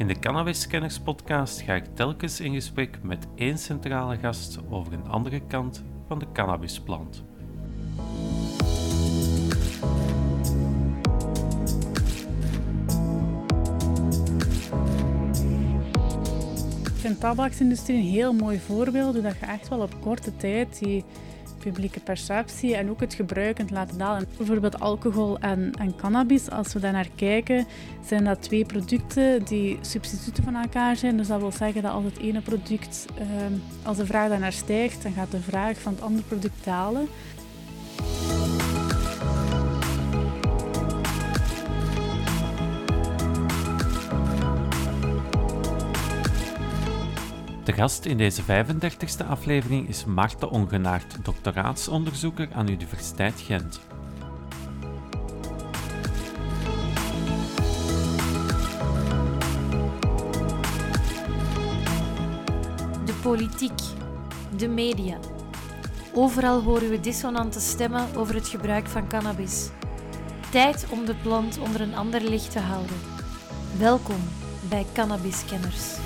In de Cannabis podcast ga ik telkens in gesprek met één centrale gast over een andere kant van de cannabisplant. Ik vind de tabaksindustrie een heel mooi voorbeeld, hoe je echt wel op korte tijd die publieke perceptie en ook het gebruik kunt laten dalen. Bijvoorbeeld alcohol en, en cannabis, als we daar naar kijken, zijn dat twee producten die substituten van elkaar zijn. Dus dat wil zeggen dat als het ene product, ehm, als de vraag daarnaar stijgt, dan gaat de vraag van het andere product dalen. De gast in deze 35e aflevering is Marta Ongenaard, doctoraatsonderzoeker aan Universiteit Gent. De politiek, de media. Overal horen we dissonante stemmen over het gebruik van cannabis. Tijd om de plant onder een ander licht te houden. Welkom bij Cannabis Kenners.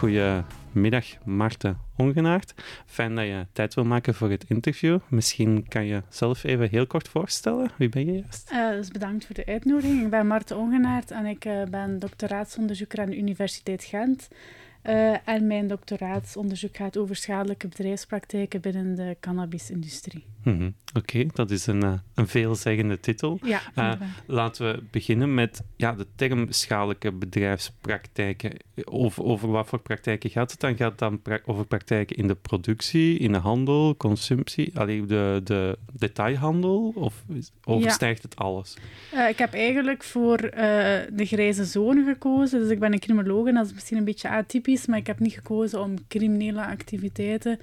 Goedemiddag, Marten Ongenaard. Fijn dat je tijd wil maken voor het interview. Misschien kan je zelf even heel kort voorstellen. Wie ben je juist? Uh, dus bedankt voor de uitnodiging. Ik ben Marten Ongenaard en ik uh, ben doctoraatsonderzoeker aan de Universiteit Gent. Uh, en mijn doctoraatsonderzoek gaat over schadelijke bedrijfspraktijken binnen de cannabisindustrie. Mm -hmm. Oké, okay, dat is een, uh, een veelzeggende titel. Ja, uh, laten we beginnen met ja, de term schadelijke bedrijfspraktijken. Over, over wat voor praktijken gaat het dan? Gaat het dan pra over praktijken in de productie, in de handel, consumptie, alleen de, de detailhandel? Of overstijgt ja. het alles? ik heb eigenlijk voor de grijze zone gekozen. Dus ik ben een criminoloog en dat is misschien een beetje atypisch, maar ik heb niet gekozen om criminele activiteiten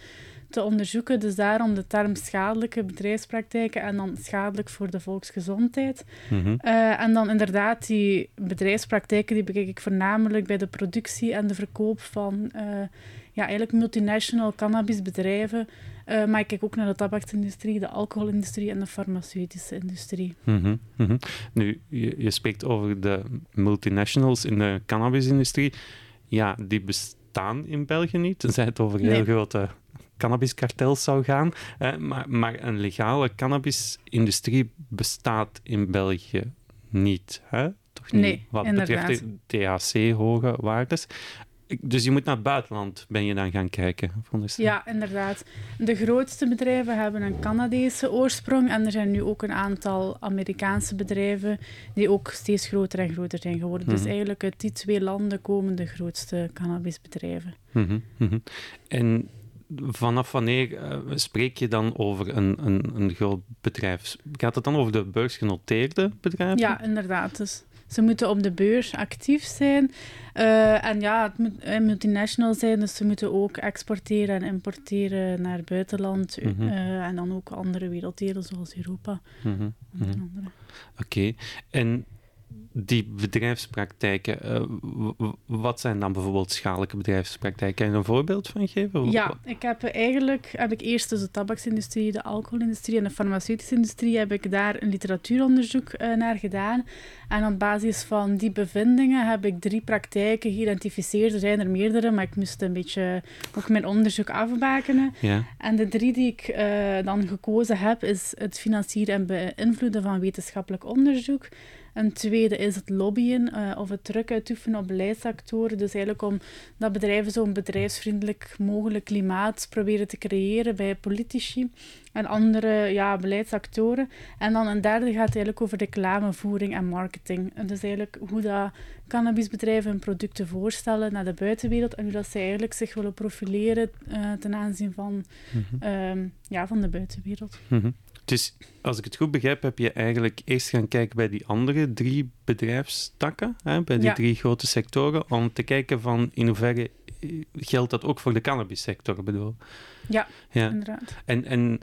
te onderzoeken. Dus daarom de term schadelijke bedrijfspraktijken en dan schadelijk voor de volksgezondheid. Mm -hmm. uh, en dan inderdaad die bedrijfspraktijken, die bekijk ik voornamelijk bij de productie en de verkoop van uh, ja, eigenlijk multinational cannabisbedrijven. Uh, maar ik kijk ook naar de tabaksindustrie, de alcoholindustrie en de farmaceutische industrie. Mm -hmm. Mm -hmm. Nu, je, je spreekt over de multinationals in de cannabisindustrie. Ja, die bestaan in België niet, tenzij het over heel Nee. grote cannabiskartels zou gaan. Uh, maar, maar een legale cannabisindustrie bestaat in België niet. Hè? Toch niet? Nee, Wat inderdaad. betreft de THC-hoge waardes. Dus je moet naar het buitenland, ben je dan gaan kijken? Ja, inderdaad. De grootste bedrijven hebben een Canadese oorsprong en er zijn nu ook een aantal Amerikaanse bedrijven die ook steeds groter en groter zijn geworden. Mhm. Dus eigenlijk uit die twee landen komen de grootste cannabisbedrijven. Mm -hmm, mm -hmm. En vanaf wanneer uh, spreek je dan over een, een, een groot bedrijf? Gaat het dan over de beursgenoteerde bedrijven? Ja, inderdaad. Dus ze moeten op de beurs actief zijn. Uh, en ja, het moet uh, multinational zijn, dus ze moeten ook exporteren en importeren naar het buitenland. Mhm. Mm -hmm. uh, en dan ook andere werelddelen, zoals Europa. Mm -hmm. mm -hmm. Oké. Okay. En die bedrijfspraktijken, uh, wat zijn dan bijvoorbeeld schadelijke bedrijfspraktijken? Kan je er een voorbeeld van geven? Ja, ik heb eigenlijk heb ik eerst dus de tabaksindustrie, de alcoholindustrie en de farmaceutische industrie heb ik daar een literatuuronderzoek uh, naar gedaan. En op basis van die bevindingen heb ik drie praktijken geïdentificeerd. Er zijn er meerdere, maar ik moest een beetje ook mijn onderzoek afbakenen. Ja. En de drie die ik uh, dan gekozen heb, is het financieren en beïnvloeden van wetenschappelijk onderzoek. Een tweede is het lobbyen uh, of het druk uitoefenen op beleidsactoren. Dus eigenlijk om dat bedrijven zo'n bedrijfsvriendelijk mogelijk klimaat proberen te creëren bij politici en andere ja, beleidsactoren. En dan een derde gaat eigenlijk over reclamevoering en marketing. En dus eigenlijk hoe dat cannabisbedrijven hun producten voorstellen naar de buitenwereld en hoe dat zij eigenlijk zich willen profileren uh, ten aanzien van, mm -hmm. um, ja, van de buitenwereld. Mm -hmm. Dus als ik het goed begrijp, heb je eigenlijk eerst gaan kijken bij die andere drie bedrijfstakken, hè, bij die Ja. drie grote sectoren, om te kijken van in hoeverre eh, geldt dat ook voor de cannabissector, bedoel. Ja, Ja. inderdaad. En, en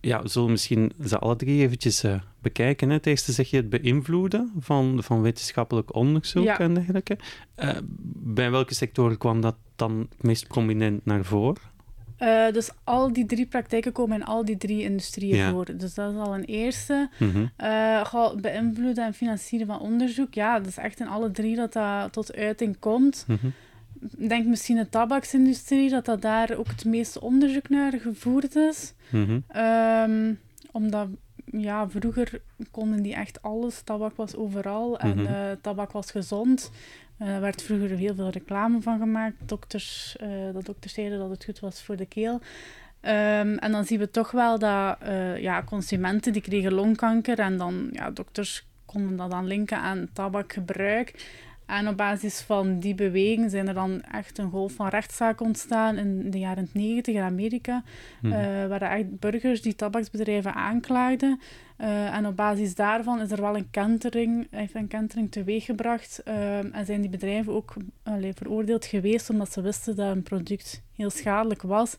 ja, we zullen misschien ze alle drie eventjes eh, bekijken. Hè. Het eerste zeg je het beïnvloeden van, van wetenschappelijk onderzoek Ja. en dergelijke. Eh, bij welke sectoren kwam dat dan het meest prominent naar voren? Uh, dus al die drie praktijken komen in al die drie industrieën Ja. voor. Dus dat is al een eerste. Mhm. Eh, beïnvloeden en financieren van onderzoek. Ja, dat is echt in alle drie dat dat tot uiting komt. Mhm. Denk misschien de tabaksindustrie, dat dat daar ook het meeste onderzoek naar gevoerd is. Mhm. Ehm, omdat ja, vroeger konden die echt alles. Tabak was overal en eh, tabak was gezond. Eh, Er werd vroeger heel veel reclame van gemaakt. Dokters, eh, dat dokters zeiden dat het goed was voor de keel. Ehm, en dan zien we toch wel dat eh, ja, consumenten die kregen longkanker en dan ja, dokters konden dat dan linken aan tabakgebruik. En op basis van die beweging zijn er dan echt een golf van rechtszaken ontstaan in de jaren 90 in Amerika. Eh, waar echt burgers die tabaksbedrijven aanklaagden. Eh, en op basis daarvan is er wel een kentering, heeft een kentering teweeggebracht. Ehm, en zijn die bedrijven ook veroordeeld geweest omdat ze wisten dat een product heel schadelijk was.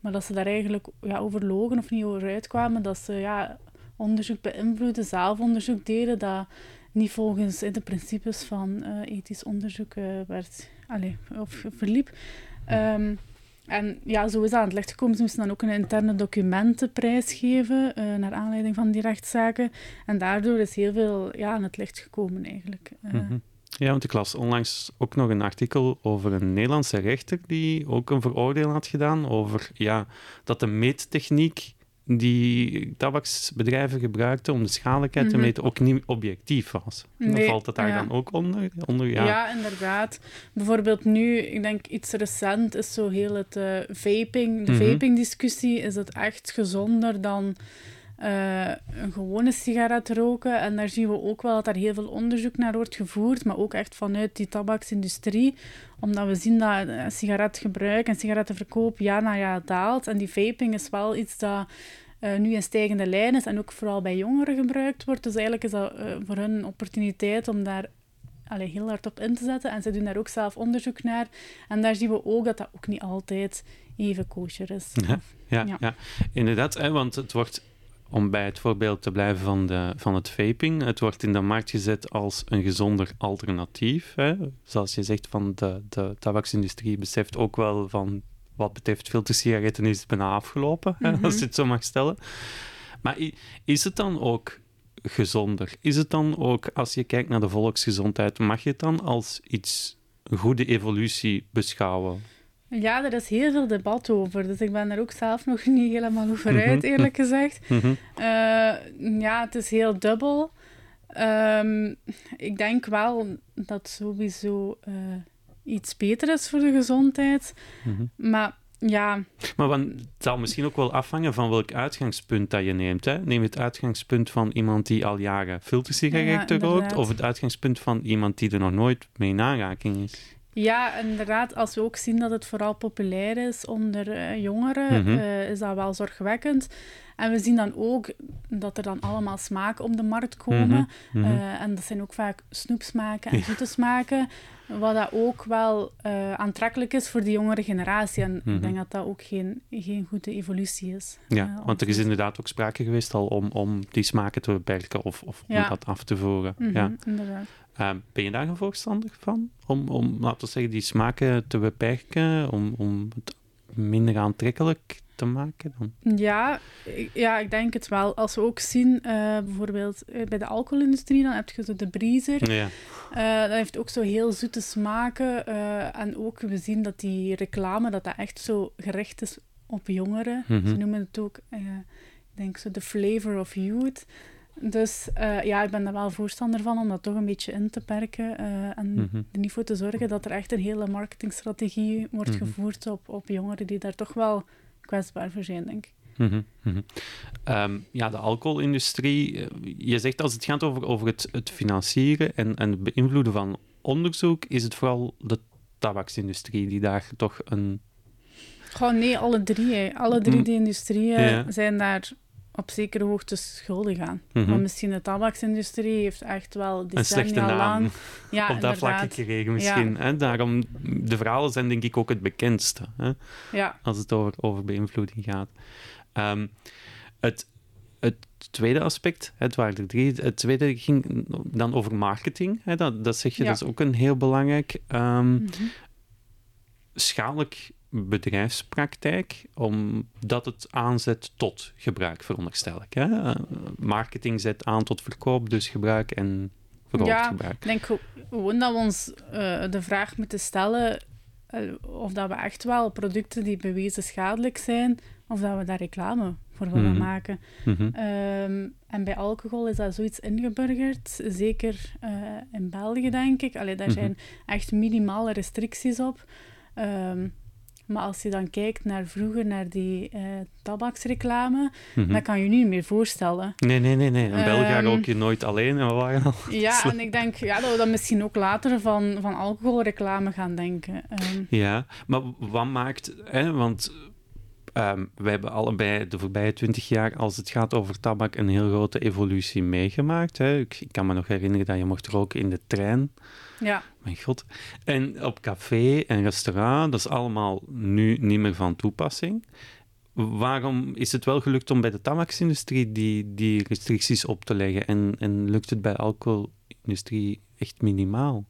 Maar dat ze daar eigenlijk ja, over logen of niet over uitkwamen. Dat ze ja, onderzoek beïnvloeden, zelfonderzoek deden. Dat niet volgens de principes van eh, ethisch onderzoek eh, werd, allee, of verliep. Ehm, en ja, zo is dat aan het licht gekomen. Ze moesten dan ook een interne documentenprijs geven, eh, naar aanleiding van die rechtszaken. En daardoor is heel veel ja, aan het licht gekomen, eigenlijk. Mhm. Ja, want ik las onlangs ook nog een artikel over een Nederlandse rechter die ook een veroordeling had gedaan over ja, dat de meettechniek die tabaksbedrijven gebruikten om de schadelijkheid te Mhm. meten ook niet objectief was. Dan Nee, valt het daar ja. dan ook onder? onder Ja. ja. inderdaad. Bijvoorbeeld nu, ik denk iets recent, is zo heel het eh, vaping, de Mhm. vaping-discussie. Is het echt gezonder dan eh, een gewone sigaret roken? En daar zien we ook wel dat er heel veel onderzoek naar wordt gevoerd, maar ook echt vanuit die tabaksindustrie. Omdat we zien dat sigaretgebruik en sigarettenverkoop jaar na jaar daalt. En die vaping is wel iets dat eh, nu in stijgende lijn is en ook vooral bij jongeren gebruikt wordt. Dus eigenlijk is dat eh, voor hun een opportuniteit om daar allee, heel hard op in te zetten. En ze doen daar ook zelf onderzoek naar. En daar zien we ook dat dat ook niet altijd even kosher is. Ja, ja, Ja. ja. inderdaad. Hè, want het wordt, om bij het voorbeeld te blijven van, de, van het vaping, het wordt in de markt gezet als een gezonder alternatief. Hè. Zoals je zegt, van de, de tabaksindustrie beseft ook wel van wat betreft filtersigaretten is het bijna afgelopen, hè, Mhm. als je het zo mag stellen. Maar is het dan ook gezonder? Is het dan ook, als je kijkt naar de volksgezondheid, mag je het dan als iets, een goede evolutie beschouwen? Ja, er is heel veel debat over. Dus ik ben er ook zelf nog niet helemaal over uit, Mhm. eerlijk gezegd. Mhm. Eh, ja, het is heel dubbel. Ehm, ik denk wel dat sowieso eh, iets beter is voor de gezondheid. Mhm. Maar ja, Maar want het zal misschien ook wel afhangen van welk uitgangspunt dat je neemt. Hè? Neem het uitgangspunt van iemand die al jaren filtersigaretten Ja, rookt, of het uitgangspunt van iemand die er nog nooit mee in aanraking is. Ja, inderdaad. Als we ook zien dat het vooral populair is onder eh, jongeren, Mhm. eh, is dat wel zorgwekkend. En we zien dan ook dat er dan allemaal smaken op de markt komen. Mhm, mhm. Eh, en dat zijn ook vaak snoepsmaken en zoete smaken. Wat dat ook wel aantrekkelijk is voor de jongere generatie. En Mhm. ik denk dat dat ook geen, geen goede evolutie is. ja, want er is inderdaad ook sprake geweest al om, om die smaken te beperken of, of om dat af te voeren. Mhm, ja. inderdaad. Ehm, ben je daar een voorstander van? Om, om, laten we zeggen, die smaken te beperken, om, om het minder aantrekkelijk te maken? Dan? Ja, ik- ja, ik denk het wel. Als we ook zien, eh, bijvoorbeeld eh, bij de alcoholindustrie, dan heb je zo de Breezer. Ja. Eh, dat heeft ook zo heel zoete smaken. en ook, we zien dat die reclame, dat dat echt zo gericht is op jongeren. Mhm. Ze noemen het ook, ik denk zo, de flavor of youth. Dus eh, ja, ik ben daar wel voorstander van om dat toch een beetje in te perken. eh, en Mhm. er niet voor te zorgen dat er echt een hele marketingstrategie wordt Mhm. gevoerd op, op jongeren die daar toch wel kwetsbaar voor zijn, denk ik. Mhm, mhm. Ehm, ja, de alcoholindustrie. eh, Je zegt als het gaat over, over het, het financieren en, en het beïnvloeden van onderzoek, is het vooral de tabaksindustrie die daar toch een. Gewoon nee, alle drie. hè. Alle drie Mm. die industrieën Ja. zijn daar op zekere hoogte schuldig aan. Maar misschien de tabaksindustrie heeft echt wel een slechte naam lang... Ja, op dat vlak gekregen misschien. Hè? Daarom, de verhalen zijn denk ik ook het bekendste. Hè? Ja, als het over, over beïnvloeding gaat. Ehm, het, het tweede aspect, het waren er drie, het tweede ging dan over marketing. Hè, dat, dat zeg je, Ja. dat is ook een heel belangrijk. Mhm. schadelijk bedrijfspraktijk, omdat het aanzet tot gebruik, veronderstel ik. Hè? Eh, marketing zet aan tot verkoop, dus gebruik en Ja, gebruik. Ik denk gewoon dat we ons eh, de vraag moeten stellen eh, of dat we echt wel producten die bewezen schadelijk zijn, of dat we daar reclame voor willen Mhm. maken. Mhm. Ehm, en bij alcohol is dat zoiets ingeburgerd, zeker in België, denk ik. Allee, daar Mhm. zijn echt minimale restricties op. Ehm, maar als je dan kijkt naar vroeger, naar die eh, tabaksreclame, Mhm. dat kan je nu niet meer voorstellen. Nee, nee, nee, nee. In België Ehm, rook je nooit alleen en we waren al. Ja, en ik denk ja, dat we dan misschien ook later van, van alcoholreclame gaan denken. Ehm, Ja, maar wat maakt... Hè, want ehm wij hebben allebei de voorbije twintig jaar, als het gaat over tabak, een heel grote evolutie meegemaakt. Hè. Ik, ik kan me nog herinneren dat je mocht roken in de trein. Ja. Mijn god. En op café en restaurant, dat is allemaal nu niet meer van toepassing. Waarom is het wel gelukt om bij de tabaksindustrie die, die restricties op te leggen en, en lukt het bij de alcoholindustrie echt minimaal?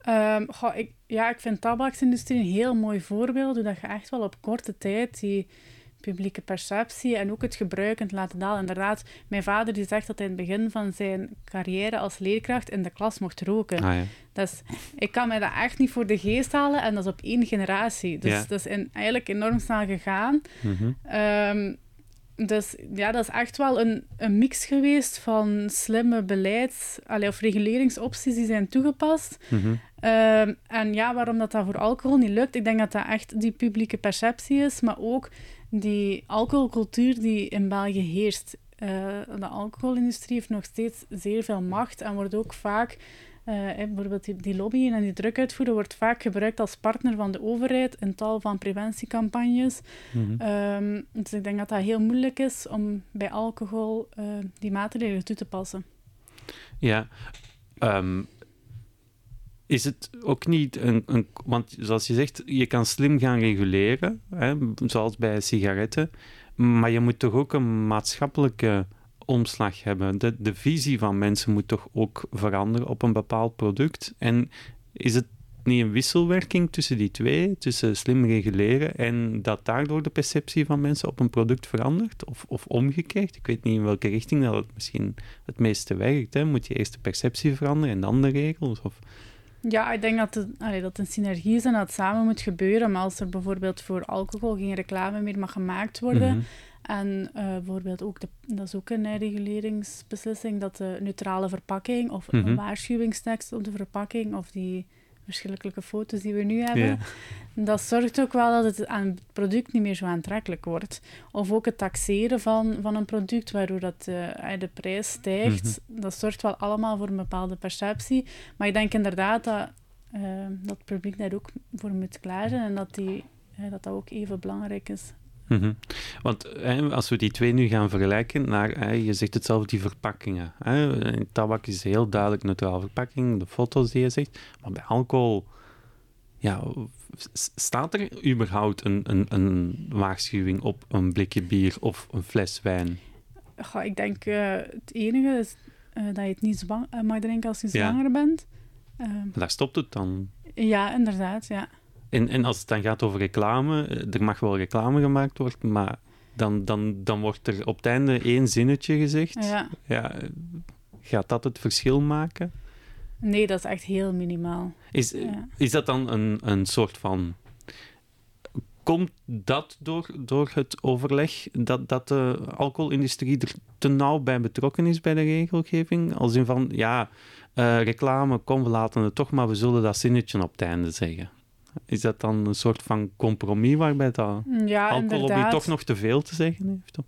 Ehm, goh, ik, ja, ik vind tabaksindustrie een heel mooi voorbeeld, hoe dat je echt wel op korte tijd die publieke perceptie en ook het gebruik kunt laten dalen. Inderdaad, mijn vader die zegt dat hij in het begin van zijn carrière als leerkracht in de klas mocht roken. Ah ja. Dus ik kan mij dat echt niet voor de geest halen en dat is op één generatie. Dus Ja. dat is in, eigenlijk enorm snel gegaan. Mhm. Ehm, dus ja, dat is echt wel een, een mix geweest van slimme beleids- allee, of reguleringsopties die zijn toegepast. Mhm. Ehm, en ja, waarom dat, dat voor alcohol niet lukt, ik denk dat dat echt die publieke perceptie is, maar ook die alcoholcultuur die in België heerst. Eh, de alcoholindustrie heeft nog steeds zeer veel macht en wordt ook vaak, eh, hè, bijvoorbeeld die, die lobbyen en die drukuitvoeren, wordt vaak gebruikt als partner van de overheid in tal van preventiecampagnes. Mhm. Ehm, dus ik denk dat dat heel moeilijk is om bij alcohol eh, die maatregelen toe te passen. Ja, ehm, is het ook niet een, een... Want zoals je zegt, je kan slim gaan reguleren, hè, zoals bij sigaretten, maar je moet toch ook een maatschappelijke omslag hebben. De, de visie van mensen moet toch ook veranderen op een bepaald product. En is het niet een wisselwerking tussen die twee, tussen slim reguleren en dat daardoor de perceptie van mensen op een product verandert? Of, of omgekeerd? Ik weet niet in welke richting dat het misschien het meeste werkt. Hè? Moet je eerst de perceptie veranderen en dan de regels? Of... Ja, ik denk dat het, allee, dat een synergie is en dat het samen moet gebeuren. Maar als er bijvoorbeeld voor alcohol geen reclame meer mag gemaakt worden, Mhm. En eh, bijvoorbeeld ook, de, dat is ook een eh, reguleringsbeslissing, dat de neutrale verpakking of Mhm. een waarschuwingstekst op de verpakking of die verschrikkelijke foto's die we nu hebben, dat zorgt ook wel dat het aan het product niet meer zo aantrekkelijk wordt. Of ook het taxeren van, van een product, waardoor dat, eh, de prijs stijgt. Dat zorgt wel allemaal voor een bepaalde perceptie. Maar ik denk inderdaad dat, dat het publiek daar ook voor moet klaar zijn en dat, die, dat dat ook even belangrijk is. Mhm. Want hè, als we die twee nu gaan vergelijken, naar, hè, je zegt het zelf, die verpakkingen. Hè. Tabak is heel duidelijk neutraal verpakking, de foto's die je zegt. Maar bij alcohol, ja, staat er überhaupt een, een, een waarschuwing op een blikje bier of een fles wijn? Goh, ik denk eh, het enige is eh, dat je het niet eh, mag drinken als je Ja. zwanger bent. Ehm, Maar daar stopt het dan. ja, inderdaad, ja. En, en als het dan gaat over reclame, eh, er mag wel reclame gemaakt worden, maar dan, dan, dan wordt er op het einde één zinnetje gezegd. ja. Ja, gaat dat het verschil maken? Nee, dat is echt heel minimaal. Is, Ja. is dat dan een, een soort van. Komt dat door, door het overleg dat, dat de alcoholindustrie er te nauw bij betrokken is bij de regelgeving? Als in van, ja, eh, reclame, kom, we laten het toch, maar we zullen dat zinnetje op het einde zeggen. Is dat dan een soort van compromis waarbij dat Ja, toch nog te veel te zeggen heeft?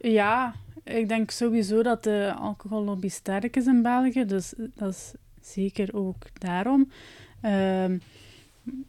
Ja, ik denk sowieso dat de alcohollobby sterk is in België, dus dat is zeker ook daarom. Ehm,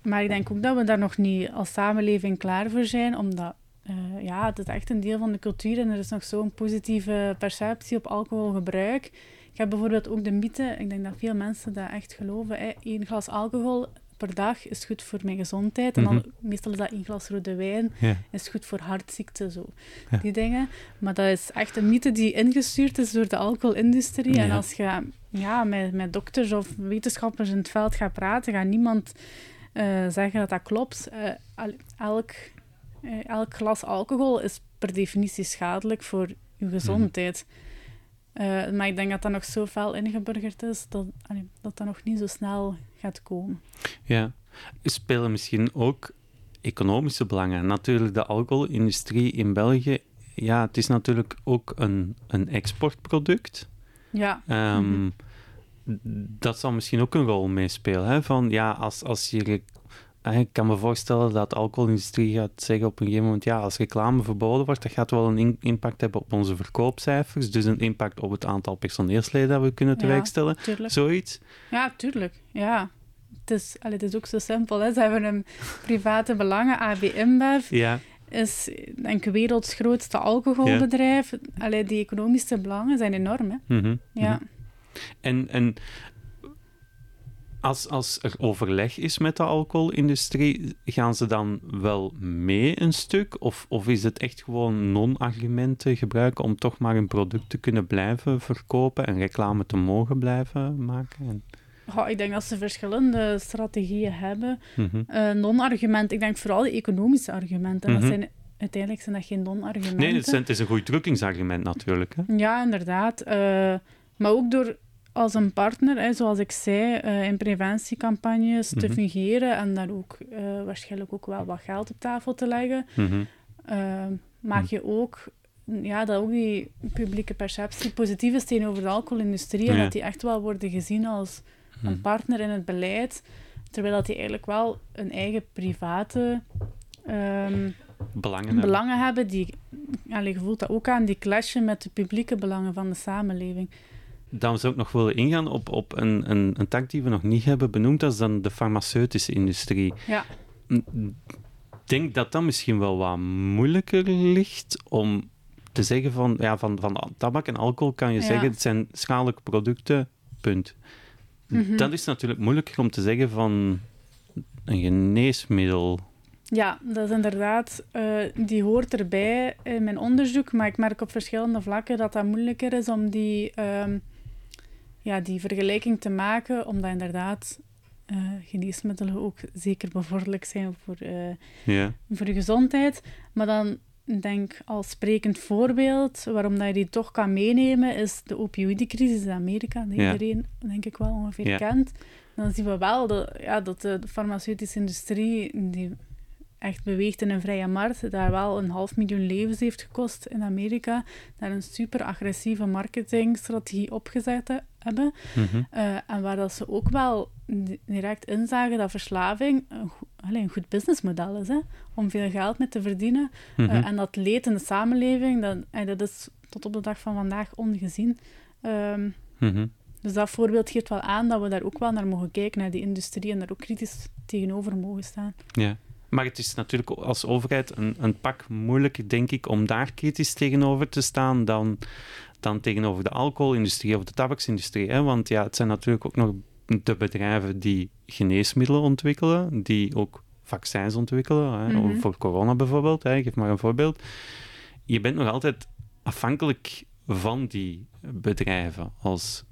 maar ik denk ook dat we daar nog niet als samenleving klaar voor zijn, omdat eh, ja, het is echt een deel van de cultuur en er is nog zo'n positieve perceptie op alcoholgebruik. Ik heb bijvoorbeeld ook de mythe, ik denk dat veel mensen dat echt geloven, hè, één glas alcohol per dag is goed voor mijn gezondheid. En dan, Mhm. meestal is dat één glas rode wijn, Ja. is goed voor hartziekte, zo. Ja. Die dingen. Maar dat is echt een mythe die ingestuurd is door de alcoholindustrie. En als je ja, met, met dokters of wetenschappers in het veld gaat praten, gaat niemand eh, zeggen dat dat klopt. Eh, elk, eh, elk glas alcohol is per definitie schadelijk voor je gezondheid. Eh, maar ik denk dat dat nog zo fel ingeburgerd is dat allee, dat, dat nog niet zo snel gaat komen. Ja. Spelen misschien ook economische belangen. Natuurlijk, de alcoholindustrie in België, ja, het is natuurlijk ook een, een exportproduct. Ja, Ehm, Mhm. Dat zal misschien ook een rol meespelen. Hè? Van, ja, als, als je... re- eh, Ik kan me voorstellen dat de alcoholindustrie gaat zeggen op een gegeven moment, ja, als reclame verboden wordt, dat gaat wel een in- impact hebben op onze verkoopcijfers, dus een impact op het aantal personeelsleden dat we kunnen Ja. tewerkstellen. tuurlijk. Zoiets. Ja, tuurlijk. Ja. Het is, allee, het is ook zo simpel. Hè. Ze hebben een private belangen. AB InBev Ja, is denk ik werelds grootste alcoholbedrijf. Allee, die economische belangen zijn enorm. Hè. mhm, Ja. mhm. En, en als, als er overleg is met de alcoholindustrie, gaan ze dan wel mee een stuk? Of, of is het echt gewoon non-argumenten gebruiken om toch maar een product te kunnen blijven verkopen en reclame te mogen blijven maken? En, ik denk dat ze verschillende strategieën hebben. Mhm. Eh, non-argument, ik denk vooral de economische argumenten. Mhm. dat zijn, uiteindelijk zijn dat geen non-argumenten. Nee, het is, het is een goed drukkingsargument natuurlijk. Hè? Ja, inderdaad. Eh, maar ook door als een partner, hè, zoals ik zei, eh, in preventiecampagnes te Mhm. fungeren en daar ook eh, waarschijnlijk ook wel wat geld op tafel te leggen, Mhm. eh, maak Hm. je ook ja, dat ook die publieke perceptie positief is tegenover de alcoholindustrie en Ja. dat die echt wel worden gezien als een Mhm. partner in het beleid, terwijl dat die eigenlijk wel een eigen private ehm, Belangen hebben. belangen hebben. Die, allee, je voelt dat ook aan, die clashen met de publieke belangen van de samenleving. Dan zou ik nog willen ingaan op, op een, een, een tak die we nog niet hebben benoemd, dat is dan de farmaceutische industrie. Ja. Ik denk dat dat misschien wel wat moeilijker ligt om te zeggen van, ja, van, van tabak en alcohol kan je Ja. zeggen, het zijn schadelijke producten, punt. Mhm. Dat is natuurlijk moeilijker om te zeggen van een geneesmiddel. Ja, dat is inderdaad, eh, die hoort erbij in mijn onderzoek, maar ik merk op verschillende vlakken dat dat moeilijker is om die, ehm, ja, die vergelijking te maken, omdat inderdaad eh, geneesmiddelen ook zeker bevorderlijk zijn voor, Ja. voor je gezondheid. Maar dan denk ik als sprekend voorbeeld, waarom dat je die toch kan meenemen, is de opioïdencrisis in Amerika, die iedereen denk ik wel ongeveer kent. Dan zien we wel dat, ja, dat de farmaceutische industrie, die echt beweegt in een vrije markt, daar wel een half miljoen levens heeft gekost in Amerika, daar een super agressieve marketingstrategie opgezet Mhm. Eh, en waar dat ze ook wel di- direct inzagen dat verslaving een, go- allee, een goed businessmodel is, hè, om veel geld mee te verdienen. Eh, Mhm. en dat leed in de samenleving, dat, eh, dat is tot op de dag van vandaag ongezien. Ehm, Mhm. dus dat voorbeeld geeft wel aan dat we daar ook wel naar mogen kijken, naar die industrie, en daar ook kritisch tegenover mogen staan. Ja. Maar het is natuurlijk als overheid een, een pak moeilijker, denk ik, om daar kritisch tegenover te staan dan, dan tegenover de alcoholindustrie of de tabaksindustrie. Hè? Want ja, het zijn natuurlijk ook nog de bedrijven die geneesmiddelen ontwikkelen, die ook vaccins ontwikkelen, hè? Mhm. voor corona bijvoorbeeld. Hè? Ik geef maar een voorbeeld. Je bent nog altijd afhankelijk van die bedrijven als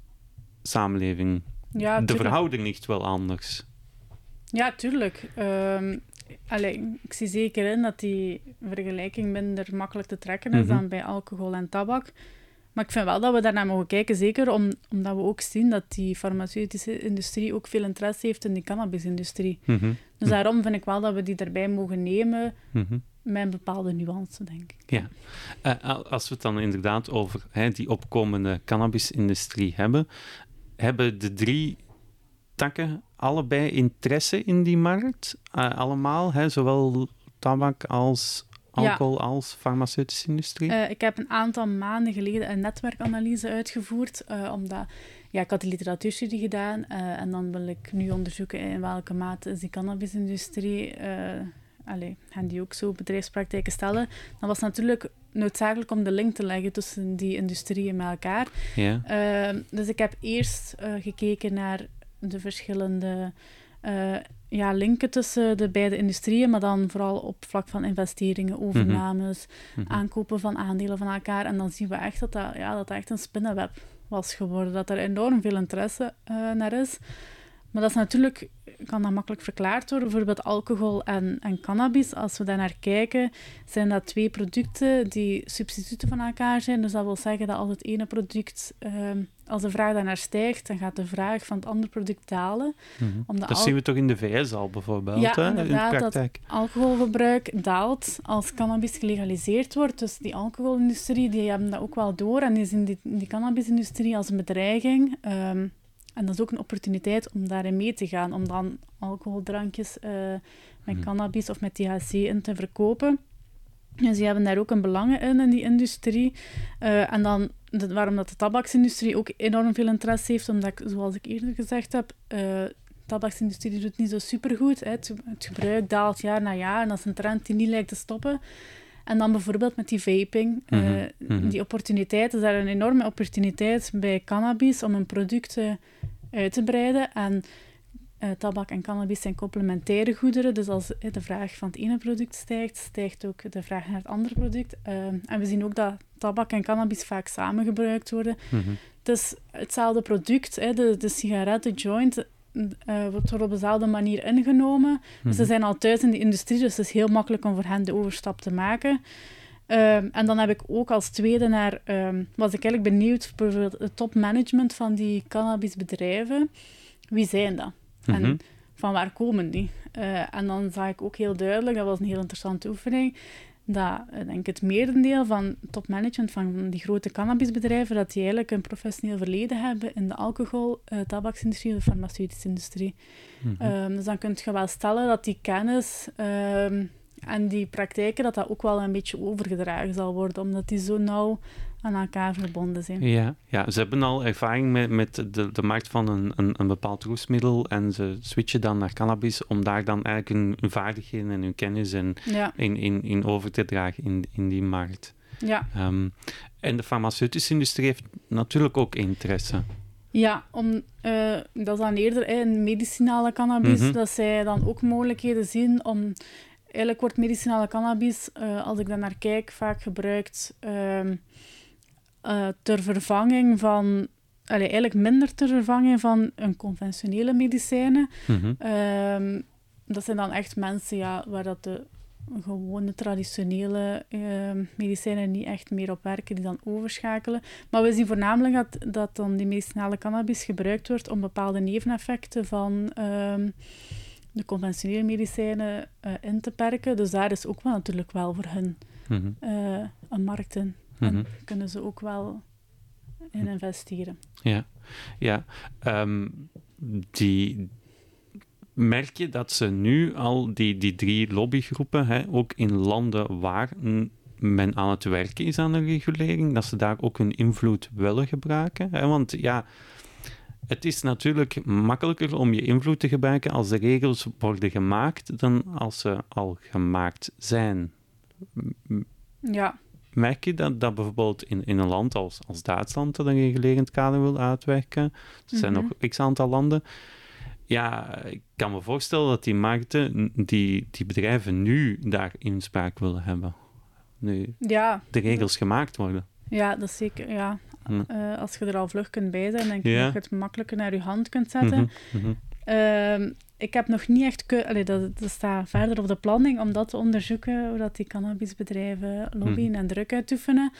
samenleving. Ja, de verhouding ligt wel anders. Ja, tuurlijk. Ehm, allee, ik zie zeker in dat die vergelijking minder makkelijk te trekken is Mhm. dan bij alcohol en tabak. Maar ik vind wel dat we daarnaar mogen kijken, zeker om, omdat we ook zien dat die farmaceutische industrie ook veel interesse heeft in die cannabisindustrie. Mhm. Dus daarom vind ik wel dat we die erbij mogen nemen Mhm. met een bepaalde nuance, denk ik. Ja, Eh, al- als we het dan inderdaad over hè, die opkomende cannabisindustrie hebben, hebben de drie takken allebei interesse in die markt? Eh, allemaal, hè, zowel tabak als alcohol als farmaceutische industrie? Eh, ik heb een aantal maanden geleden een netwerkanalyse uitgevoerd, eh, omdat ja, ik had die literatuurstudie gedaan en dan wil ik nu onderzoeken in welke mate is die cannabisindustrie, allee, gaan die ook zo bedrijfspraktijken stellen. Dan was natuurlijk noodzakelijk om de link te leggen tussen die industrieën met elkaar. ja. Dus ik heb eerst gekeken naar de verschillende eh, ja, linken tussen de beide industrieën, maar dan vooral op vlak van investeringen, overnames, Mhm. aankopen van aandelen van elkaar. En dan zien we echt dat dat, ja, dat dat echt een spinnenweb was geworden. Dat er enorm veel interesse eh, naar is. Maar dat is natuurlijk, kan dat makkelijk verklaard worden. Bijvoorbeeld alcohol en, en cannabis. Als we daar naar kijken, zijn dat twee producten die substituten van elkaar zijn. Dus dat wil zeggen dat als het ene product, ehm, als de vraag daarnaar stijgt, dan gaat de vraag van het andere product dalen. Mm dat zien we toch in de VS al bijvoorbeeld, ja, hè, in de praktijk. Dat alcoholgebruik daalt als cannabis gelegaliseerd wordt. Dus die alcoholindustrie, die hebben dat ook wel door. En die zien die, die cannabisindustrie als een bedreiging. Um, en dat is ook een opportuniteit om daarin mee te gaan, om dan alcoholdrankjes uh, met mhm. cannabis of met THC in te verkopen. Dus die hebben daar ook een belang in, in die industrie. Uh, en dan, waarom dat de tabaksindustrie ook enorm veel interesse heeft, omdat, ik, zoals ik eerder gezegd heb, uh, de tabaksindustrie doet het niet zo supergoed. Hè. Het, het gebruik daalt jaar na jaar en dat is een trend die niet lijkt te stoppen. En dan bijvoorbeeld met die vaping. Mm Die opportuniteit is daar een enorme opportuniteit bij cannabis om een product uit te breiden. En uh, tabak en cannabis zijn complementaire goederen. Dus als de vraag van het ene product stijgt, stijgt ook de vraag naar het andere product. en we zien ook dat tabak en cannabis vaak samen gebruikt worden. Mm Het is hetzelfde product. De, de sigaret, de joint, uh, wordt er op dezelfde manier ingenomen. Dus ze mhm. zijn al thuis in de industrie, dus het is heel makkelijk om voor hen de overstap te maken. Um, en dan heb ik ook als tweede naar, um, was ik eigenlijk benieuwd, bijvoorbeeld het topmanagement van die cannabisbedrijven. Wie zijn dat? En mhm. van waar komen die? Uh, en dan zag ik ook heel duidelijk, dat was een heel interessante oefening, dat uh, denk het merendeel van topmanagement van die grote cannabisbedrijven, dat die eigenlijk een professioneel verleden hebben in de alcohol, uh, tabaksindustrie of de farmaceutische industrie. Mm -hmm. dus dan kun je wel stellen dat die kennis en die praktijken, dat dat ook wel een beetje overgedragen zal worden, omdat die zo nauw aan elkaar verbonden zijn. Ja, ja ze hebben al ervaring met, met de, de markt van een, een, een bepaald roesmiddel en ze switchen dan naar cannabis om daar dan eigenlijk hun, vaardigheden en hun kennis in, in, in, in over te dragen in, in die markt. Ja. Um, en de farmaceutische industrie heeft natuurlijk ook interesse. Ja, om, uh, dat is dan eerder in medicinale cannabis, mm dat zij dan ook mogelijkheden zien om eigenlijk wordt medicinale cannabis, uh, als ik daar naar kijk, vaak gebruikt uh, uh, ter vervanging van, allee, eigenlijk minder ter vervanging van een conventionele medicijnen. Mm -hmm. dat zijn dan echt mensen ja, waar dat de gewone traditionele ehm, medicijnen niet echt meer op werken, die dan overschakelen. Maar we zien voornamelijk dat, dat dan die medicinale cannabis gebruikt wordt om bepaalde neveneffecten van de conventionele medicijnen uh, in te perken. Dus daar is ook wel natuurlijk wel voor hen mm een markt in. En mhm. kunnen ze ook wel in investeren. Ja, ja. Um, die, merk je dat ze nu al die, die drie lobbygroepen, hè, ook in landen waar men aan het werken is aan een regulering, dat ze daar ook hun invloed willen gebruiken? Hè? Want ja, het is natuurlijk makkelijker om je invloed te gebruiken als de regels worden gemaakt dan als ze al gemaakt zijn. Ja. Merk je dat, dat bijvoorbeeld in, in een land als, als Duitsland dat een regulerend kader wil uitwerken? Er zijn mm nog x aantal landen. Ja, ik kan me voorstellen dat die markten, die, die bedrijven nu daar inspraak willen hebben. Nu ja. de regels gemaakt worden. Ja, dat is zeker. Ja. Uh, als je er al vlug kunt bij zijn, denk ik dat je het makkelijker naar je hand kunt zetten. Mhm, mhm. Ehm, ik heb nog niet echt... Allee, dat, dat staat verder op de planning om dat te onderzoeken, hoe dat die cannabisbedrijven lobbyen mhm. en druk uitoefenen.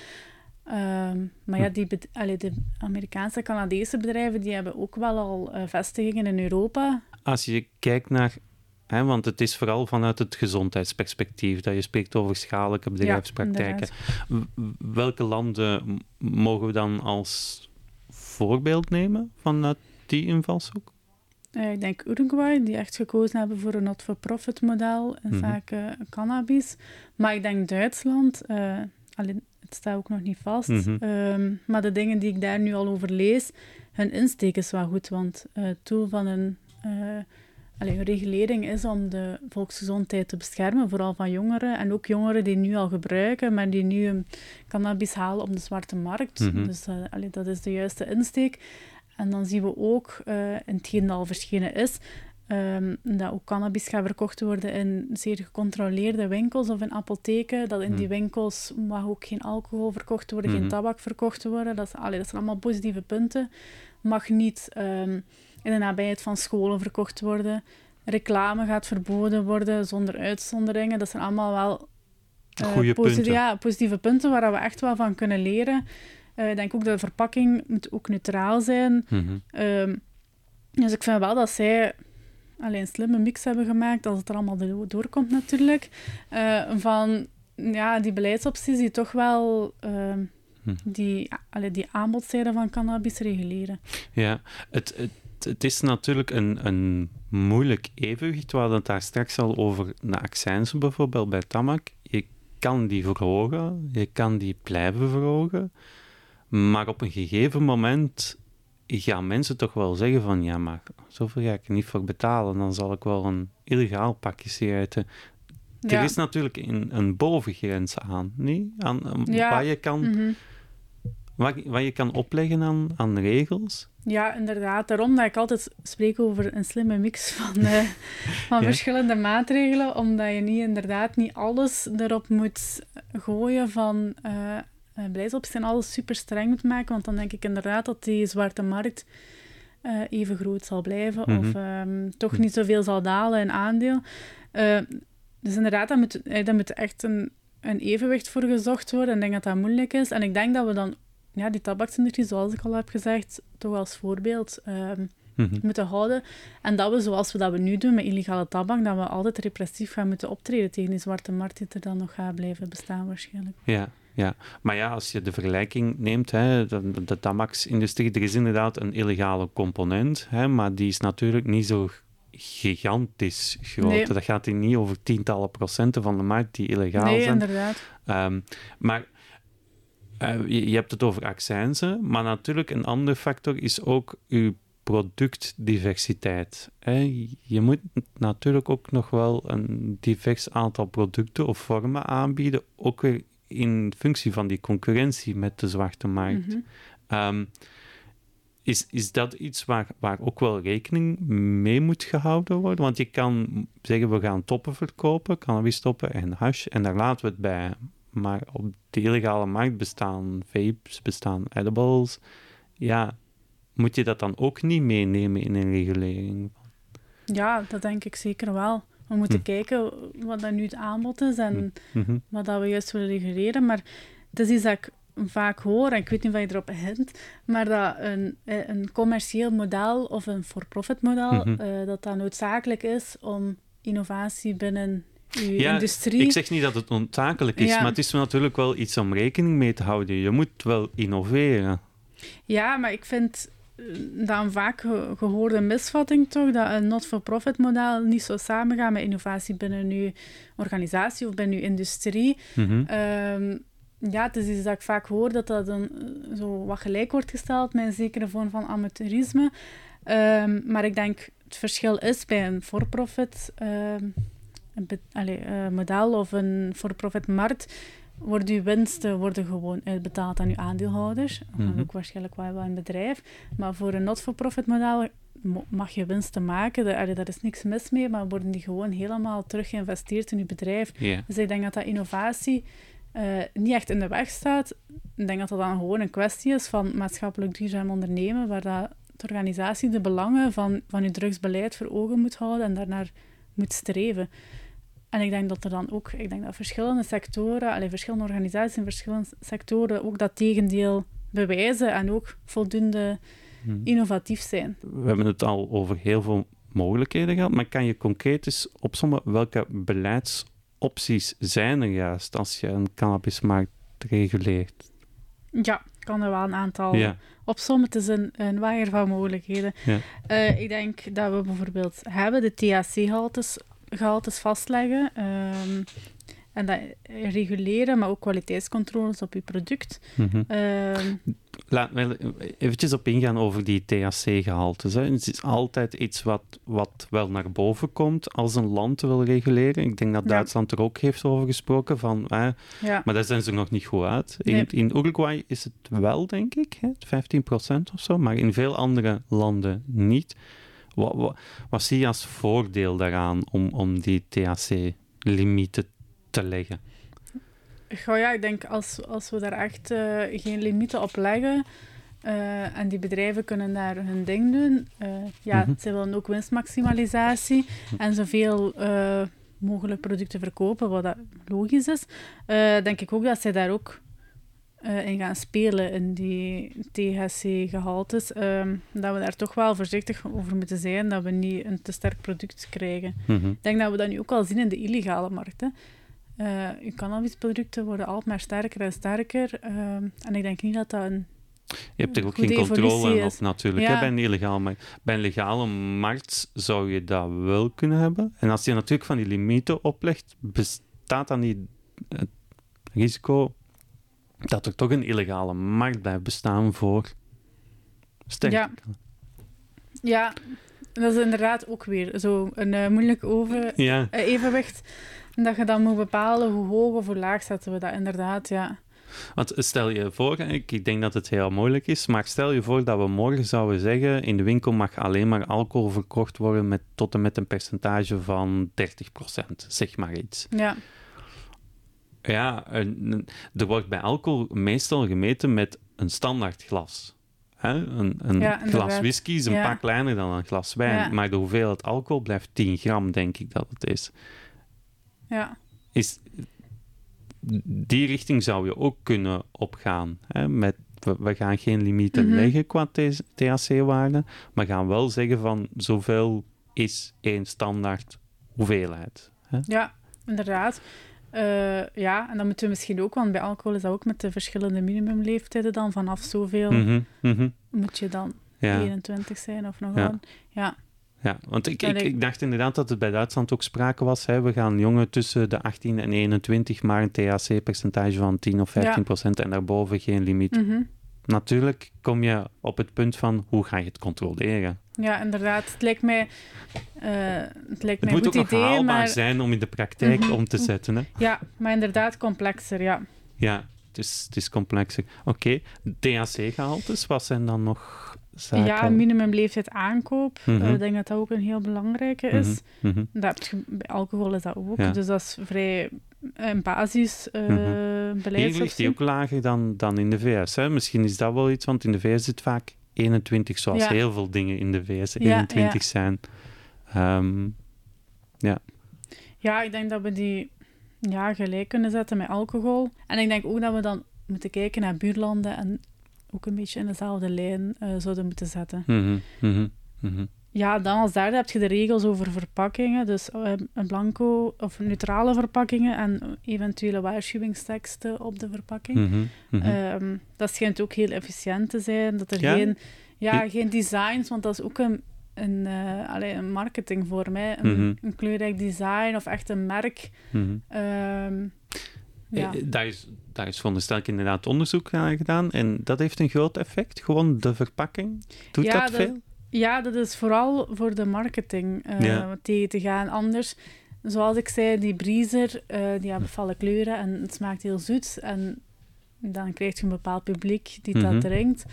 Um, maar ja, die allee, de Amerikaanse, Canadese bedrijven die hebben ook wel al uh, vestigingen in Europa. Als je kijkt naar want het is vooral vanuit het gezondheidsperspectief dat je spreekt over schadelijke bedrijfspraktijken. Welke landen mogen we dan als voorbeeld nemen vanuit die invalshoek? Uh, ik denk Uruguay, die echt gekozen hebben voor een not-for-profit model in mm zaken cannabis. Maar ik denk Duitsland, uh, alleen, het staat ook nog niet vast. Mhm. Ehm, maar de dingen die ik daar nu al over lees, hun insteek is wel goed. Want het doel van een Allee, regulering is om de volksgezondheid te beschermen, vooral van jongeren. En ook jongeren die nu al gebruiken, maar die nu cannabis halen op de zwarte markt. Mhm. Dus uh, dat is de juiste insteek. En dan zien we ook, uh, in hetgeen dat al verschenen is, um, dat ook cannabis gaat verkocht worden in zeer gecontroleerde winkels of in apotheken. Dat in die mhm. winkels mag ook geen alcohol verkocht worden, geen mhm. tabak verkocht worden. Dat, is, allee, dat zijn allemaal positieve punten. Mag niet... Um, in de nabijheid van scholen verkocht worden. Reclame gaat verboden worden zonder uitzonderingen. Dat zijn allemaal wel uh, Goeie punten. Ja, positieve punten waar we echt wel van kunnen leren. Uh, ik denk ook dat de verpakking moet ook neutraal zijn. Mm dus ik vind wel dat zij alleen een slimme mix hebben gemaakt, als het er allemaal doorkomt natuurlijk, uh, van ja, die beleidsopties die toch wel uh, die, allee, die aanbodzijde van cannabis reguleren. Ja, het, het, het is natuurlijk een, een moeilijk evenwicht. We hadden het daar straks al over de accijnzen bijvoorbeeld bij tabak. Je kan die verhogen, je kan die blijven verhogen, maar op een gegeven moment gaan mensen toch wel zeggen van ja, maar zoveel ga ik er niet voor betalen, dan zal ik wel een illegaal pakje sigaretten. Er is natuurlijk een, een bovengrens aan, niet? Aan, ja. waar, je kan, mm waar, je kan opleggen aan, aan regels. Ja, inderdaad. Daarom dat ik altijd spreek over een slimme mix van, uh, van verschillende maatregelen, omdat je niet inderdaad niet alles erop moet gooien van uh, en alles super streng moet maken, want dan denk ik inderdaad dat die zwarte markt uh, even groot zal blijven mhm. of um, toch mhm. niet zoveel zal dalen in aandeel. Uh, dus inderdaad, daar moet, daar moet echt een, een evenwicht voor gezocht worden. En ik denk dat dat moeilijk is. En ik denk dat we dan ja, die tabaksindustrie, zoals ik al heb gezegd, toch als voorbeeld um, moeten houden. En dat we, zoals we dat we nu doen met illegale tabak, dat we altijd repressief gaan moeten optreden tegen die zwarte markt die er dan nog gaat blijven bestaan waarschijnlijk. Ja, ja, maar ja, als je de vergelijking neemt, hè, de, de tabaksindustrie, er is inderdaad een illegale component, hè, maar die is natuurlijk niet zo gigantisch groot. Dat gaat hier niet over tientallen procenten van de markt die illegaal nee, zijn. inderdaad. Um, maar je, je, hebt het over accijnzen, maar natuurlijk een andere factor is ook uw productdiversiteit. Je moet natuurlijk ook nog wel een divers aantal producten of vormen aanbieden, ook weer in functie van die concurrentie met de zwarte markt. Mhm. Ehm, is, is dat iets waar, waar ook wel rekening mee moet gehouden worden? Want je kan zeggen, we gaan toppen verkopen, cannabis stoppen en hash, en daar laten we het bij. Maar op de illegale markt bestaan vapes, bestaan edibles. Ja, moet je dat dan ook niet meenemen in een regulering? Ja, dat denk ik zeker wel. We moeten hm. kijken wat dat nu het aanbod is en hm. Mhm. wat dat we juist willen reguleren. Maar het is iets dat ik vaak hoor, en ik weet niet of je erop hint, maar dat een, eh, een commercieel model of een for-profit model, mhm. eh, dat dat noodzakelijk is om innovatie binnen ja, industrie... Ik zeg niet dat het noodzakelijk is, maar het is natuurlijk wel iets om rekening mee te houden. Je moet wel innoveren. Ja, maar ik vind dat een vaak gehoorde misvatting toch, dat een not-for-profit model niet zo samengaat met innovatie binnen uw organisatie of binnen uw industrie. Mhm. Ehm, ja, het is iets dat ik vaak hoor, dat dat een, zo wat gelijk wordt gesteld met een zekere vorm van amateurisme. Um, maar ik denk, het verschil is bij een for-profit um, model of een for-profit markt, worden uw winsten worden gewoon uitbetaald aan uw aandeelhouders. Mm ook waarschijnlijk wel, een bedrijf. Maar voor een not-for-profit model mag je winsten maken. Daar, daar is niks mis mee, maar worden die gewoon helemaal terug geïnvesteerd in je bedrijf. Dus ik denk dat dat innovatie uh, niet echt in de weg staat. Ik denk dat dat dan gewoon een kwestie is van maatschappelijk duurzaam ondernemen, waar dat de organisatie de belangen van, van je drugsbeleid voor ogen moet houden en daarnaar moet streven. En ik denk dat er dan ook, ik denk dat verschillende sectoren, alleen verschillende organisaties in verschillende sectoren ook dat tegendeel bewijzen en ook voldoende hmm. innovatief zijn. We hebben het al over heel veel mogelijkheden gehad, maar kan je concreet eens opzommen welke beleidsopties zijn er juist als je een cannabismarkt reguleert? Ja, ik kan er wel een aantal ja. opzommen. Het is een, een waaier van mogelijkheden. Ja. Uh, ik denk dat we bijvoorbeeld hebben de THC-haltes gehaltes vastleggen. Um, en dat reguleren, maar ook kwaliteitscontroles op je product. Mm -hmm. Laat me eventjes op ingaan over die THC-gehaltes. Het is altijd iets wat, wat wel naar boven komt als een land wil reguleren. Ik denk dat Duitsland er ook heeft over gesproken. Van, eh, ja. Maar daar zijn ze nog niet goed uit. In, in Uruguay is het wel, denk ik, hè, 15% of zo. Maar in veel andere landen niet. Wat, wat, wat zie je als voordeel daaraan om, om die THC-limieten te leggen? Goh, ja, ik denk als, als we daar echt uh, geen limieten op leggen, Eh, en die bedrijven kunnen daar hun ding doen. Eh, ja, Mhm. ze willen ook winstmaximalisatie en zoveel eh, mogelijk producten verkopen, wat dat logisch is. Eh, denk ik ook dat zij daar ook eh, in gaan spelen, in die THC-gehaltes. Ehm, dat we daar toch wel voorzichtig over moeten zijn, dat we niet een te sterk product krijgen. Mhm. Ik denk dat we dat nu ook al zien in de illegale markt. Hè. Eh, uw cannabisproducten worden altijd maar sterker en sterker. ehm, en ik denk niet dat dat een... Je hebt er ook Goede geen controle op natuurlijk, Ja. hè, bij een illegale markt. Bij een legale markt zou je dat wel kunnen hebben. En als je natuurlijk van die limieten oplegt, bestaat dan niet het risico dat er toch een illegale markt blijft bestaan voor sterke Ja. Ja, dat is inderdaad ook weer zo een eh, moeilijk over, Ja, eh, evenwicht. Dat je dan moet bepalen hoe hoog of hoe laag zetten we dat inderdaad, ja. want stel je voor, ik denk dat het heel moeilijk is, maar stel je voor dat we morgen zouden zeggen, in de winkel mag alleen maar alcohol verkocht worden met, tot en met een percentage van 30%, zeg maar iets. Ja, Ja, er wordt bij alcohol meestal gemeten met een standaard glas. Hè? Een, een Ja, glas whisky is een Ja. pak kleiner dan een glas wijn, Ja. maar de hoeveelheid alcohol blijft 10 gram, denk ik dat het is. ja. is die richting zou je ook kunnen opgaan. Hè? Met, we, we gaan geen limieten Mhm. leggen qua THC-waarde, maar gaan wel zeggen van zoveel is één standaard hoeveelheid. Hè? Ja, inderdaad. Eh, ja, en dan moeten we misschien ook, want bij alcohol is dat ook met de verschillende minimumleeftijden dan. Vanaf zoveel mhm. moet je dan Ja. 21 zijn of nog wel. Ja, Ja, want ik, Ja, ik, nee. ik dacht inderdaad dat het bij Duitsland ook sprake was. Hè. We gaan jongen tussen de 18 en 21, maar een THC-percentage van 10 of 15 procent en daarboven geen limiet. mhm. Natuurlijk kom je op het punt van hoe ga je het controleren. ja inderdaad. Het lijkt mij, eh, het lijkt Het mij moet ook nog idee, haalbaar maar, zijn om in de praktijk Mhm. om te zetten. Hè. ja, maar inderdaad complexer, ja. Ja, het is, het is complexer. Oké, THC-gehaltes, wat zijn dan nog zaken? Ja, minimumleeftijd aankoop. Mhm. Eh, ik denk dat dat ook een heel belangrijke is. Mhm, mhm. Dat bij alcohol is dat ook. Ja. Dus dat is vrij een basis eh Mhm. Hier ligt die ook lager dan, dan in de VS. Hè? Misschien is dat wel iets, want in de VS zit vaak 21, zoals Ja. heel veel dingen in de VS Ja, 21 ja. zijn. Ehm, Ja, ik denk dat we die ja, gelijk kunnen zetten met alcohol. En ik denk ook dat we dan moeten kijken naar buurlanden en ook een beetje in dezelfde lijn eh, zouden moeten zetten. mhm, mhm. Ja, dan als derde heb je de regels over verpakkingen. Dus eh, een blanco of neutrale verpakkingen en eventuele waarschuwingsteksten op de verpakking. Mhm, mhm. Ehm, dat schijnt ook heel efficiënt te zijn. Dat er Ja? geen, ja, geen designs, want dat is ook een, een, allee, een marketingvorm. Hè. Een, Mhm. een kleurrijk design of echt een merk. Ehm, ja. Eh, Daar is, daar is veronderstel ik inderdaad onderzoek naar gedaan en dat heeft een groot effect. Gewoon de verpakking. Doet Ja, dat dat- veel? Ja, dat is vooral voor de marketing Ja. tegen te gaan. Anders, zoals ik zei, die breezer, eh, die hebben falle kleuren en het smaakt heel zoet. En dan krijg je een bepaald publiek die Mhm. dat drinkt.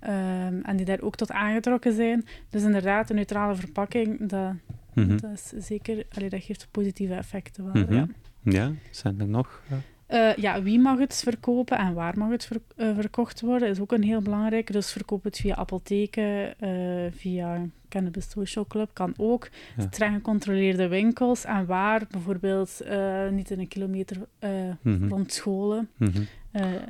ehm, en die daar ook tot aangetrokken zijn. Dus inderdaad, een neutrale verpakking, dat, Mhm. dat is zeker... Allee, dat geeft positieve effecten wel, Mhm. ja. Ja, zijn er nog? eh? Eh, ja, wie mag het verkopen en waar mag het ver- eh, verkocht worden, is ook een heel belangrijke. Dus verkoop het via apotheken, eh, via Cannabis Social Club, kan ook. Ja. Streng gecontroleerde winkels en waar, bijvoorbeeld niet in een kilometer rond scholen. mhm.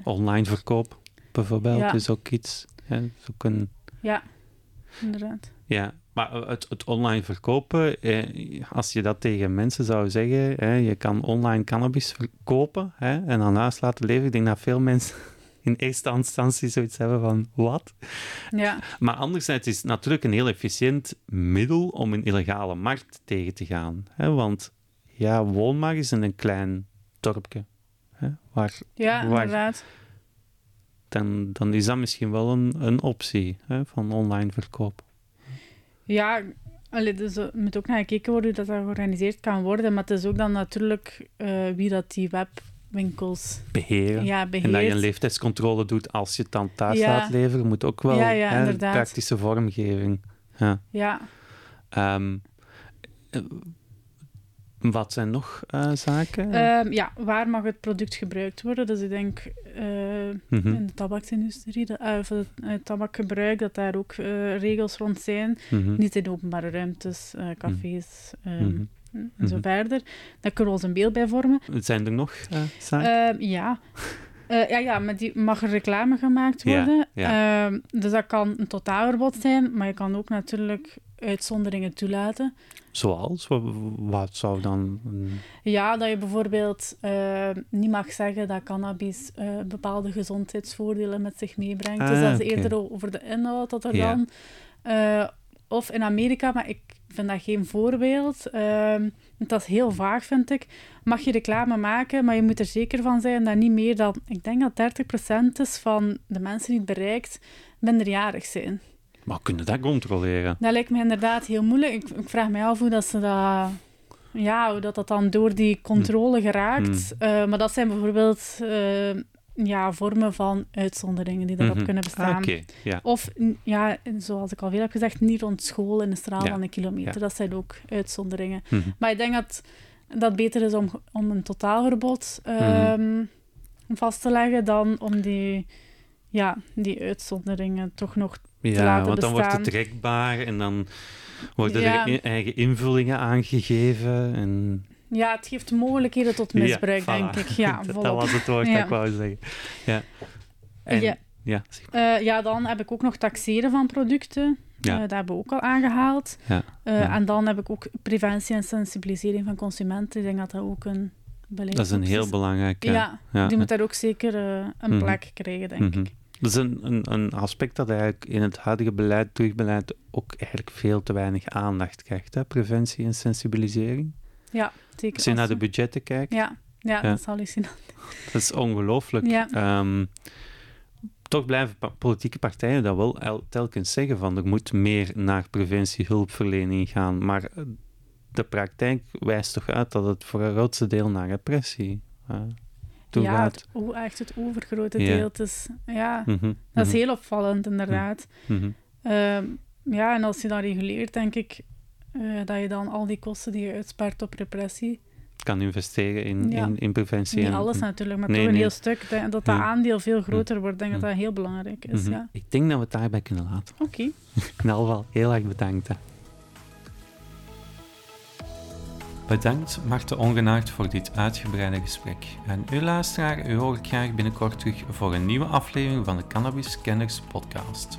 Online verkoop bijvoorbeeld Ja. is ook iets. Hè? is ook een, ja, inderdaad. ja, maar het, het online verkopen, eh, als je dat tegen mensen zou zeggen, hè, je kan online cannabis verkopen hè, en aan huis laten leven, ik denk dat veel mensen in eerste instantie zoiets hebben van, wat? Ja, Maar anderzijds is het natuurlijk een heel efficiënt middel om een illegale markt tegen te gaan. Hè? Want ja, woon maar eens in een klein dorpje. Hè? Waar, ja Waar- inderdaad. dan, dan is dat misschien wel een, een optie hè, van online verkoop. Ja, allee, dus er moet ook naar gekeken worden hoe dat georganiseerd kan worden. Maar het is ook dan natuurlijk eh, wie dat die webwinkels Beheren. ja, En dat je beheert. een leeftijdscontrole doet als je het dan thuis Ja. laat leveren, moet ook wel Ja, ja, hè, praktische vormgeving. Ja. Ja, Ehm, eh, Wat zijn nog uh, zaken? Um, ja, waar mag het product gebruikt worden? Dus ik denk uh, mm -hmm. in de tabaksindustrie, uh, voor het tabakgebruik, dat daar ook regels rond zijn. Mm -hmm. Niet in openbare ruimtes, cafés mm -hmm. en zo Mhm. verder. Daar kunnen we ons een beeld bij vormen. Zijn er nog zaken? Uh, ja. Uh, ja, ja, maar die mag er reclame gemaakt worden. Ja, ja. Uh, dus dat kan een totaalverbod zijn, maar je kan ook natuurlijk uitzonderingen toelaten. Zoals? Wat, wat zou dan... Ja, dat je bijvoorbeeld uh, niet mag zeggen dat cannabis bepaalde gezondheidsvoordelen met zich meebrengt. Ah, dus dat is okay. eerder over de inhoud dat er dan... uh, of in Amerika, maar ik vind dat geen voorbeeld. Ehm, dat is heel vaag, vind ik. Mag je reclame maken, maar je moet er zeker van zijn dat niet meer dan... Ik denk dat 30% is van de mensen die het bereikt minderjarig zijn. Maar kunnen dat controleren? Dat lijkt me inderdaad heel moeilijk. Ik, ik vraag me af hoe dat ze dat... Ja, hoe dat, dat dan door die controle geraakt. Mm. Uh, maar dat zijn bijvoorbeeld uh, ja, vormen van uitzonderingen die daarop Mhm. kunnen bestaan. Ah, Oké, ja. Of, ja, zoals ik al veel heb gezegd, niet rond school in een straal Ja, van een kilometer. ja. Dat zijn ook uitzonderingen. Mhm. Maar ik denk dat dat beter is om, om een totaalverbod ehm, vast te leggen dan om die, ja, die uitzonderingen toch nog Ja, laten want dan wordt het trekbaar en dan worden Ja. er eigen invullingen aangegeven. En... Ja, het geeft mogelijkheden tot misbruik, Ja, denk ik. Ja, dat, was het woord dat ik wou zeggen. Ja. En, Ja. ja. zeg maar. Eh, ja, dan heb ik ook nog taxeren van producten. Ja. Eh, dat hebben we ook al aangehaald. Ja. Eh, Ja. En dan heb ik ook preventie en sensibilisering van consumenten. Ik denk dat dat ook een beleid Dat is een heel is. belangrijke... Ja, ja. die moet daar ook zeker eh, een Mhm. plek krijgen, denk Mhm. ik. Dat is een, een, een aspect dat eigenlijk in het huidige beleid, terugbeleid, ook eigenlijk veel te weinig aandacht krijgt. Hè? Preventie en sensibilisering. Ja, zeker. Als je naar de budgetten kijkt, Ja, ja, Ja. dat zal ik zien. dat is ongelooflijk. Ja. Ehm, toch blijven pa- politieke partijen dat wel el- telkens zeggen van er moet meer naar preventie, hulpverlening gaan. Maar eh, de praktijk wijst toch uit dat het voor het grootste deel naar repressie eh, toe Ja, gaat. o- echt het overgrote Ja. deel. Is, ja, Mhm, dat is mhm, heel opvallend, inderdaad. mhm. Ehm, ja, en als je dat reguleert, denk ik eh, dat je dan al die kosten die je uitspaart op repressie, kan investeren in, Ja. in, in preventie. niet en- alles natuurlijk, maar Nee, toch een nee. heel stuk, dat dat, dat Ja. aandeel veel groter wordt. Ik denk Mhm. dat dat heel belangrijk is, ja. Ik denk dat we het daarbij kunnen laten. Oké. In ieder geval heel erg bedankt. Hè. Bedankt Marten Ongenaard voor dit uitgebreide gesprek. En u luisteraar, u hoor ik graag binnenkort terug voor een nieuwe aflevering van de Cannabis Kenners podcast.